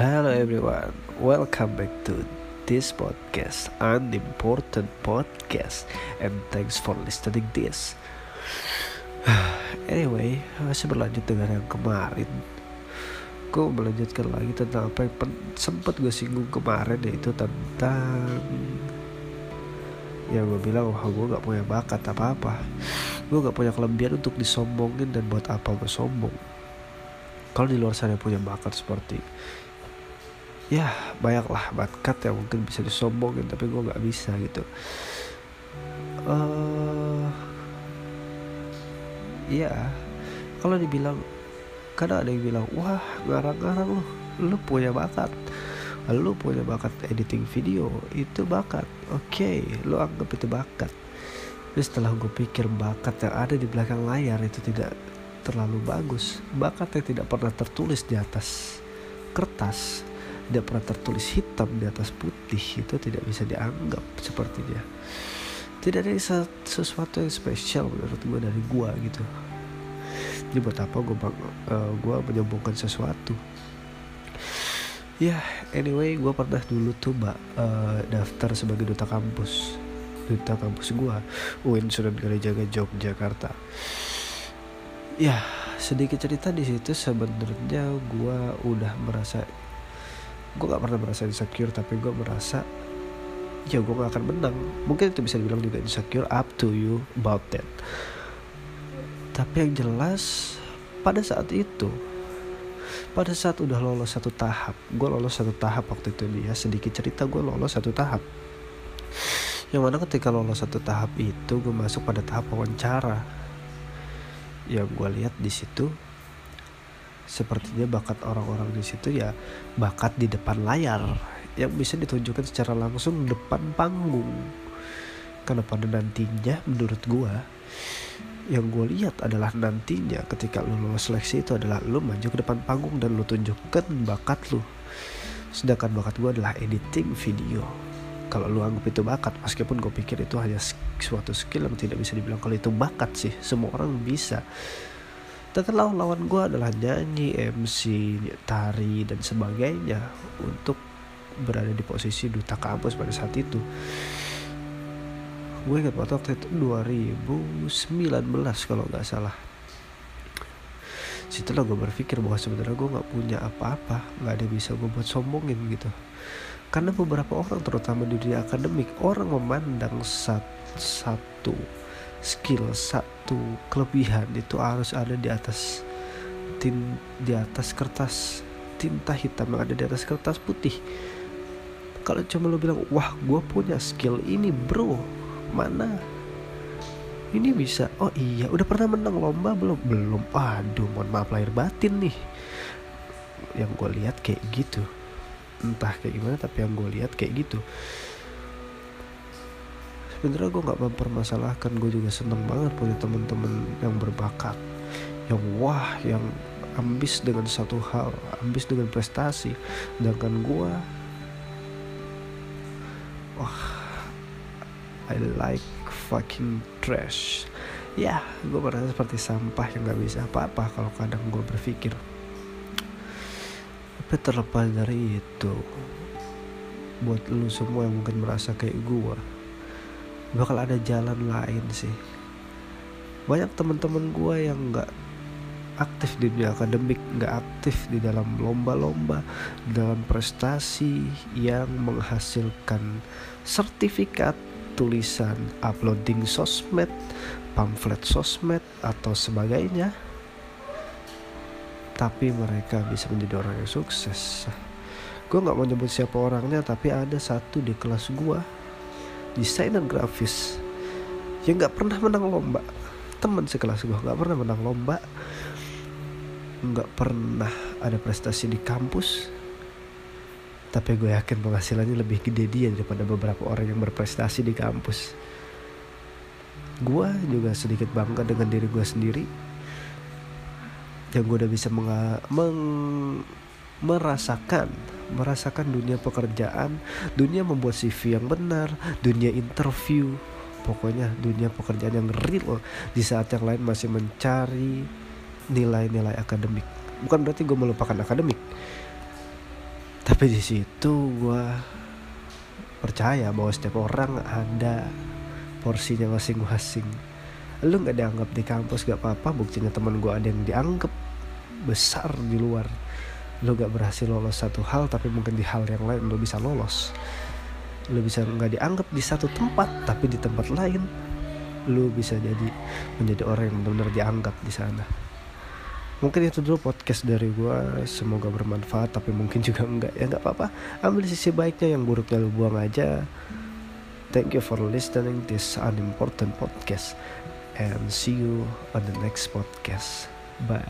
Hello everyone, welcome back to this podcast, an important podcast, and thanks for listening this. Anyway, masih berlanjut dengan yang kemarin. Gue melanjutkan lagi tentang apa yang sempat gue singgung kemarin yaitu tentang ya gue bilang wah gue gak punya bakat apa apa gue gak punya kelebihan untuk disombongin dan buat apa gue sombong kalau di luar sana punya bakat seperti ya banyaklah bakat yang mungkin bisa disombongin tapi gue nggak bisa gitu. Uh, ya kalau dibilang kadang ada yang bilang wah ngarang-ngarang lu lu punya bakat. Lu punya bakat editing video itu bakat. Oke okay, lu anggap itu bakat. Tapi setelah gue pikir bakat yang ada di belakang layar itu tidak terlalu bagus bakat yang tidak pernah tertulis di atas kertas tidak pernah tertulis hitam di atas putih itu tidak bisa dianggap sepertinya tidak ada sesuatu yang spesial menurut gue dari gue gitu. Jadi buat apa gue uh, gue menyambungkan sesuatu? Ya yeah, anyway gue pernah dulu tuh mbak uh, daftar sebagai duta kampus. Duta kampus gue UIN Sunan Kalijaga Yogyakarta. Ya sedikit cerita di situ. Sebenarnya gue udah merasa gue gak pernah merasa insecure tapi gue merasa ya gue gak akan menang. Mungkin itu bisa dibilang juga insecure up to you about that. Tapi yang jelas pada saat itu pada saat udah lolos satu tahap gue lolos satu tahap waktu itu dia sedikit cerita gue lolos satu tahap. Yang mana ketika lolos satu tahap itu gue masuk pada tahap wawancara. Yang gue lihat di situ sepertinya bakat orang-orang di situ ya bakat di depan layar yang bisa ditunjukkan secara langsung depan panggung. Karena pada nantinya menurut gua yang gue lihat adalah nantinya ketika lu lolos seleksi itu adalah lu maju ke depan panggung dan lu tunjukkan bakat lu. Sedangkan bakat gue adalah editing video. Kalau lu anggap itu bakat meskipun gue pikir itu hanya suatu skill yang tidak bisa dibilang kalau itu bakat sih semua orang bisa lawan lawan gue adalah nyanyi, MC, tari dan sebagainya untuk berada di posisi duta kampus pada saat itu. Gue ingat waktu itu 2019 kalau nggak salah. Situlah gue berpikir bahwa sebenarnya gue nggak punya apa-apa, nggak ada bisa gue buat sombongin gitu. Karena beberapa orang terutama di dunia akademik orang memandang satu skill satu kelebihan itu harus ada di atas tin di atas kertas tinta hitam yang ada di atas kertas putih. Kalau cuma lo bilang wah gue punya skill ini bro. Mana ini bisa? Oh iya. Udah pernah menang lomba belum? Belum. Aduh mohon maaf lahir batin nih. Yang gue lihat kayak gitu. Entah kayak gimana tapi yang gue lihat kayak gitu sebenarnya gue nggak mempermasalahkan gue juga seneng banget punya temen-temen yang berbakat yang wah yang ambis dengan satu hal ambis dengan prestasi. Sedangkan gue wah I like fucking trash. Ya gue merasa seperti sampah yang gak bisa apa-apa kalau kadang gue berpikir. Tapi terlepas dari itu buat lu semua yang mungkin merasa kayak gue bakal ada jalan lain sih. Banyak teman-teman gue yang nggak aktif di dunia akademik nggak aktif di dalam lomba-lomba dalam prestasi yang menghasilkan sertifikat tulisan uploading sosmed pamflet sosmed atau sebagainya. Tapi mereka bisa menjadi orang yang sukses. Gue nggak mau nyebut siapa orangnya tapi ada satu di kelas gue desainer grafis yang nggak pernah menang lomba. Teman sekelas gue nggak pernah menang lomba. Nggak pernah ada prestasi di kampus. Tapi gue yakin penghasilannya lebih gede dia daripada beberapa orang yang berprestasi di kampus. Gue juga sedikit bangga dengan diri gue sendiri. Yang gue udah bisa meng merasakan merasakan dunia pekerjaan, dunia membuat CV yang benar, dunia interview, pokoknya dunia pekerjaan yang real. Di saat yang lain masih mencari nilai-nilai akademik. Bukan berarti gue melupakan akademik. tapi di situ gue percaya bahwa setiap orang ada porsinya masing-masing. Lu nggak dianggap di kampus gak apa-apa. Buktinya teman gue ada yang dianggap besar di luar lu gak berhasil lolos satu hal tapi mungkin di hal yang lain lu bisa lolos. Lu bisa nggak dianggap di satu tempat tapi di tempat lain lu bisa jadi menjadi orang yang benar-benar dianggap di sana. Mungkin itu dulu podcast dari gue semoga bermanfaat tapi mungkin juga enggak ya nggak apa-apa. Ambil sisi baiknya yang buruknya lu buang aja. Thank you for listening this unimportant podcast. And see you on the next podcast. Bye